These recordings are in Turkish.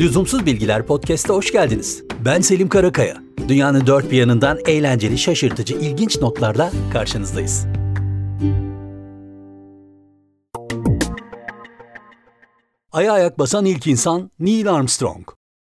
Lüzumsuz Bilgiler Podcast'a hoş geldiniz. Ben Selim Karakaya. Dünyanın dört bir yanından eğlenceli, şaşırtıcı, ilginç notlarla karşınızdayız. Aya ayak basan ilk insan Neil Armstrong.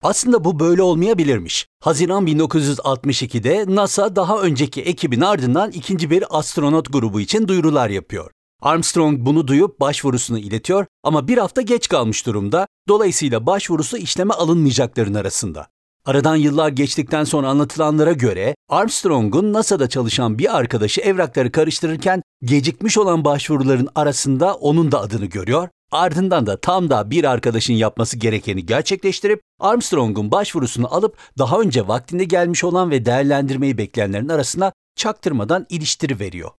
Aslında bu böyle olmayabilirmiş. Haziran 1962'de NASA daha önceki ekibin ardından ikinci bir astronot grubu için duyurular yapıyor. Armstrong bunu duyup başvurusunu iletiyor ama bir hafta geç kalmış durumda. Dolayısıyla başvurusu işleme alınmayacakların arasında. Aradan yıllar geçtikten sonra anlatılanlara göre Armstrong'un NASA'da çalışan bir arkadaşı evrakları karıştırırken gecikmiş olan başvuruların arasında onun da adını görüyor. Ardından da tam da bir arkadaşın yapması gerekeni gerçekleştirip Armstrong'un başvurusunu alıp daha önce vaktinde gelmiş olan ve değerlendirmeyi bekleyenlerin arasına çaktırmadan iliştiri veriyor.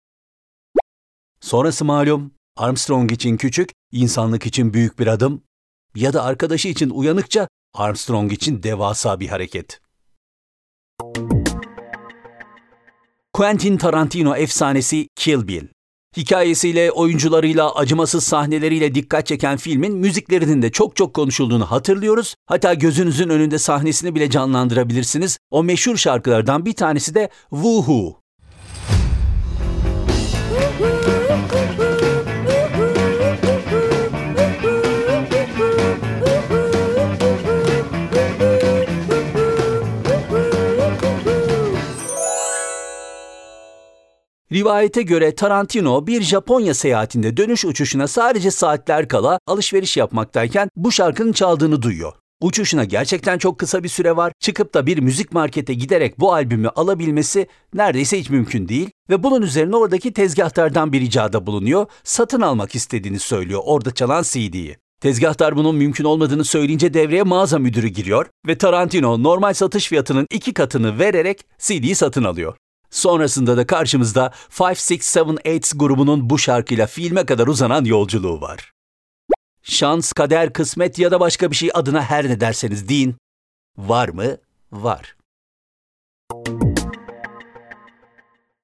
Sonrası malum Armstrong için küçük, insanlık için büyük bir adım ya da arkadaşı için uyanıkça Armstrong için devasa bir hareket. Quentin Tarantino efsanesi Kill Bill. Hikayesiyle, oyuncularıyla, acımasız sahneleriyle dikkat çeken filmin müziklerinin de çok çok konuşulduğunu hatırlıyoruz. Hatta gözünüzün önünde sahnesini bile canlandırabilirsiniz. O meşhur şarkılardan bir tanesi de Woohoo. Rivayete göre Tarantino bir Japonya seyahatinde dönüş uçuşuna sadece saatler kala alışveriş yapmaktayken bu şarkının çaldığını duyuyor. Uçuşuna gerçekten çok kısa bir süre var. Çıkıp da bir müzik markete giderek bu albümü alabilmesi neredeyse hiç mümkün değil. Ve bunun üzerine oradaki tezgahtardan bir icada bulunuyor. Satın almak istediğini söylüyor orada çalan CD'yi. Tezgahtar bunun mümkün olmadığını söyleyince devreye mağaza müdürü giriyor ve Tarantino normal satış fiyatının iki katını vererek CD'yi satın alıyor. Sonrasında da karşımızda 5678 grubunun bu şarkıyla filme kadar uzanan yolculuğu var. Şans, kader, kısmet ya da başka bir şey adına her ne derseniz deyin. Var mı? Var.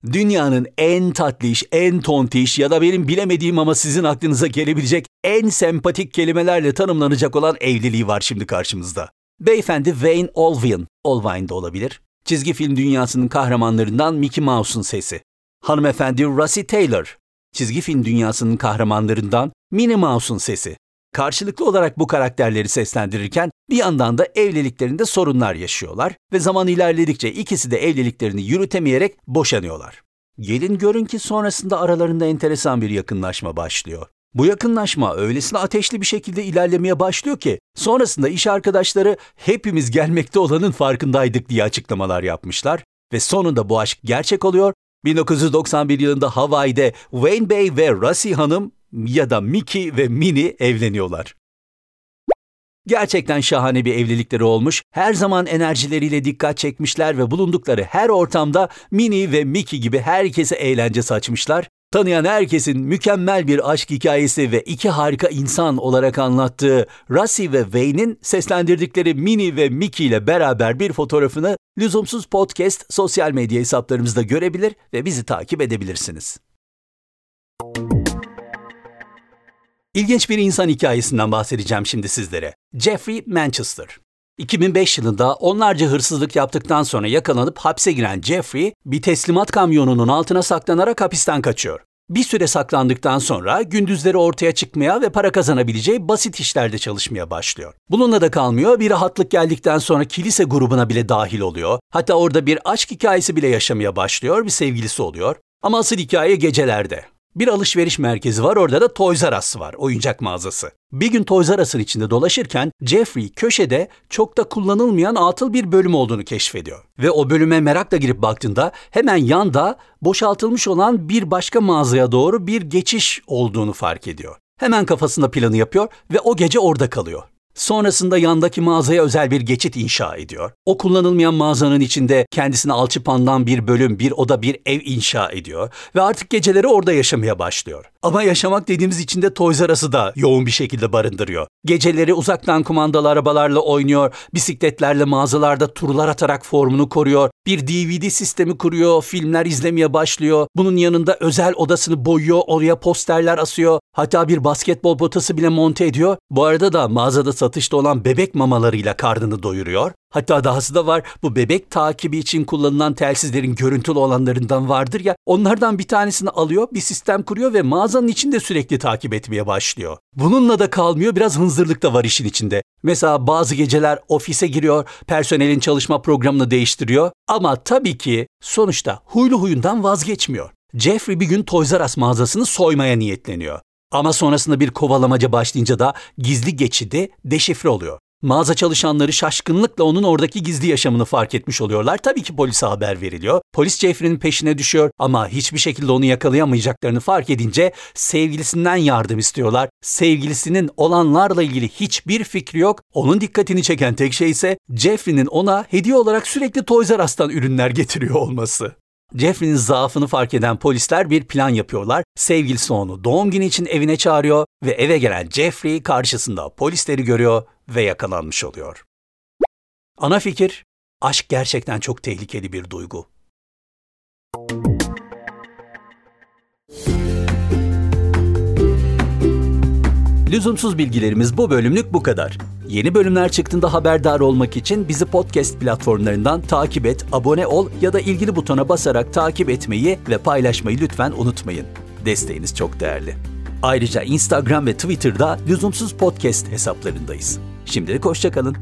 Dünyanın en tatlış, en tontiş ya da benim bilemediğim ama sizin aklınıza gelebilecek en sempatik kelimelerle tanımlanacak olan evliliği var şimdi karşımızda. Beyefendi Wayne Olvin, Olvine de olabilir. Çizgi film dünyasının kahramanlarından Mickey Mouse'un sesi. Hanımefendi Russie Taylor, çizgi film dünyasının kahramanlarından Minnie Mouse'un sesi. Karşılıklı olarak bu karakterleri seslendirirken bir yandan da evliliklerinde sorunlar yaşıyorlar ve zaman ilerledikçe ikisi de evliliklerini yürütemeyerek boşanıyorlar. Gelin görün ki sonrasında aralarında enteresan bir yakınlaşma başlıyor. Bu yakınlaşma öylesine ateşli bir şekilde ilerlemeye başlıyor ki sonrasında iş arkadaşları hepimiz gelmekte olanın farkındaydık diye açıklamalar yapmışlar ve sonunda bu aşk gerçek oluyor. 1991 yılında Hawaii'de Wayne Bey ve Russie Hanım ya da Mickey ve Minnie evleniyorlar. Gerçekten şahane bir evlilikleri olmuş, her zaman enerjileriyle dikkat çekmişler ve bulundukları her ortamda Minnie ve Mickey gibi herkese eğlence saçmışlar. Tanıyan herkesin mükemmel bir aşk hikayesi ve iki harika insan olarak anlattığı Russie ve Wayne'in seslendirdikleri Minnie ve Mickey ile beraber bir fotoğrafını Lüzumsuz Podcast sosyal medya hesaplarımızda görebilir ve bizi takip edebilirsiniz. İlginç bir insan hikayesinden bahsedeceğim şimdi sizlere. Jeffrey Manchester. 2005 yılında onlarca hırsızlık yaptıktan sonra yakalanıp hapse giren Jeffrey, bir teslimat kamyonunun altına saklanarak hapisten kaçıyor. Bir süre saklandıktan sonra gündüzleri ortaya çıkmaya ve para kazanabileceği basit işlerde çalışmaya başlıyor. Bununla da kalmıyor, bir rahatlık geldikten sonra kilise grubuna bile dahil oluyor. Hatta orada bir aşk hikayesi bile yaşamaya başlıyor, bir sevgilisi oluyor. Ama asıl hikaye gecelerde. Bir alışveriş merkezi var orada da Toys R Us var, oyuncak mağazası. Bir gün Toys R Us'ın içinde dolaşırken Jeffrey köşede çok da kullanılmayan atıl bir bölüm olduğunu keşfediyor. Ve o bölüme merakla girip baktığında hemen yanda boşaltılmış olan bir başka mağazaya doğru bir geçiş olduğunu fark ediyor. Hemen kafasında planı yapıyor ve o gece orada kalıyor. Sonrasında yandaki mağazaya özel bir geçit inşa ediyor. O kullanılmayan mağazanın içinde kendisine alçıpandan bir bölüm, bir oda, bir ev inşa ediyor ve artık geceleri orada yaşamaya başlıyor. Ama yaşamak dediğimiz içinde Toys R Us'ı da yoğun bir şekilde barındırıyor. Geceleri uzaktan kumandalı arabalarla oynuyor, bisikletlerle mağazalarda turlar atarak formunu koruyor, Bir DVD sistemi kuruyor, filmler izlemeye başlıyor. Bunun yanında özel odasını boyuyor, oraya posterler asıyor. Hatta bir basketbol potası bile monte ediyor. Bu arada da mağazada satışta olan bebek mamalarıyla karnını doyuruyor. Hatta dahası da var bu bebek takibi için kullanılan telsizlerin görüntülü olanlarından vardır ya onlardan bir tanesini alıyor bir sistem kuruyor ve mağazanın içinde sürekli takip etmeye başlıyor. Bununla da kalmıyor biraz hınzırlık da var işin içinde. Mesela bazı geceler ofise giriyor personelin çalışma programını değiştiriyor ama tabii ki sonuçta huylu huyundan vazgeçmiyor. Jeffrey bir gün Toys R Us mağazasını soymaya niyetleniyor. Ama sonrasında bir kovalamaca başlayınca da gizli geçidi deşifre oluyor. Mağaza çalışanları şaşkınlıkla onun oradaki gizli yaşamını fark etmiş oluyorlar. Tabii ki polise haber veriliyor. Polis Jeffrey'nin peşine düşüyor ama hiçbir şekilde onu yakalayamayacaklarını fark edince sevgilisinden yardım istiyorlar. Sevgilisinin olanlarla ilgili hiçbir fikri yok. Onun dikkatini çeken tek şey ise Jeffrey'nin ona hediye olarak sürekli Toys R Us'tan ürünler getiriyor olması. Jeffrey'nin zaafını fark eden polisler bir plan yapıyorlar. Sevgilisi onu doğum günü için evine çağırıyor ve eve gelen Jeffrey karşısında polisleri görüyor ve yakalanmış oluyor. Ana fikir, aşk gerçekten çok tehlikeli bir duygu. Lüzumsuz bilgilerimiz bu bölümlük bu kadar. Yeni bölümler çıktığında haberdar olmak için bizi podcast platformlarından takip et, abone ol ya da ilgili butona basarak takip etmeyi ve paylaşmayı lütfen unutmayın. Desteğiniz çok değerli. Ayrıca Instagram ve Twitter'da lüzumsuz podcast hesaplarındayız. Şimdilik hoşçakalın.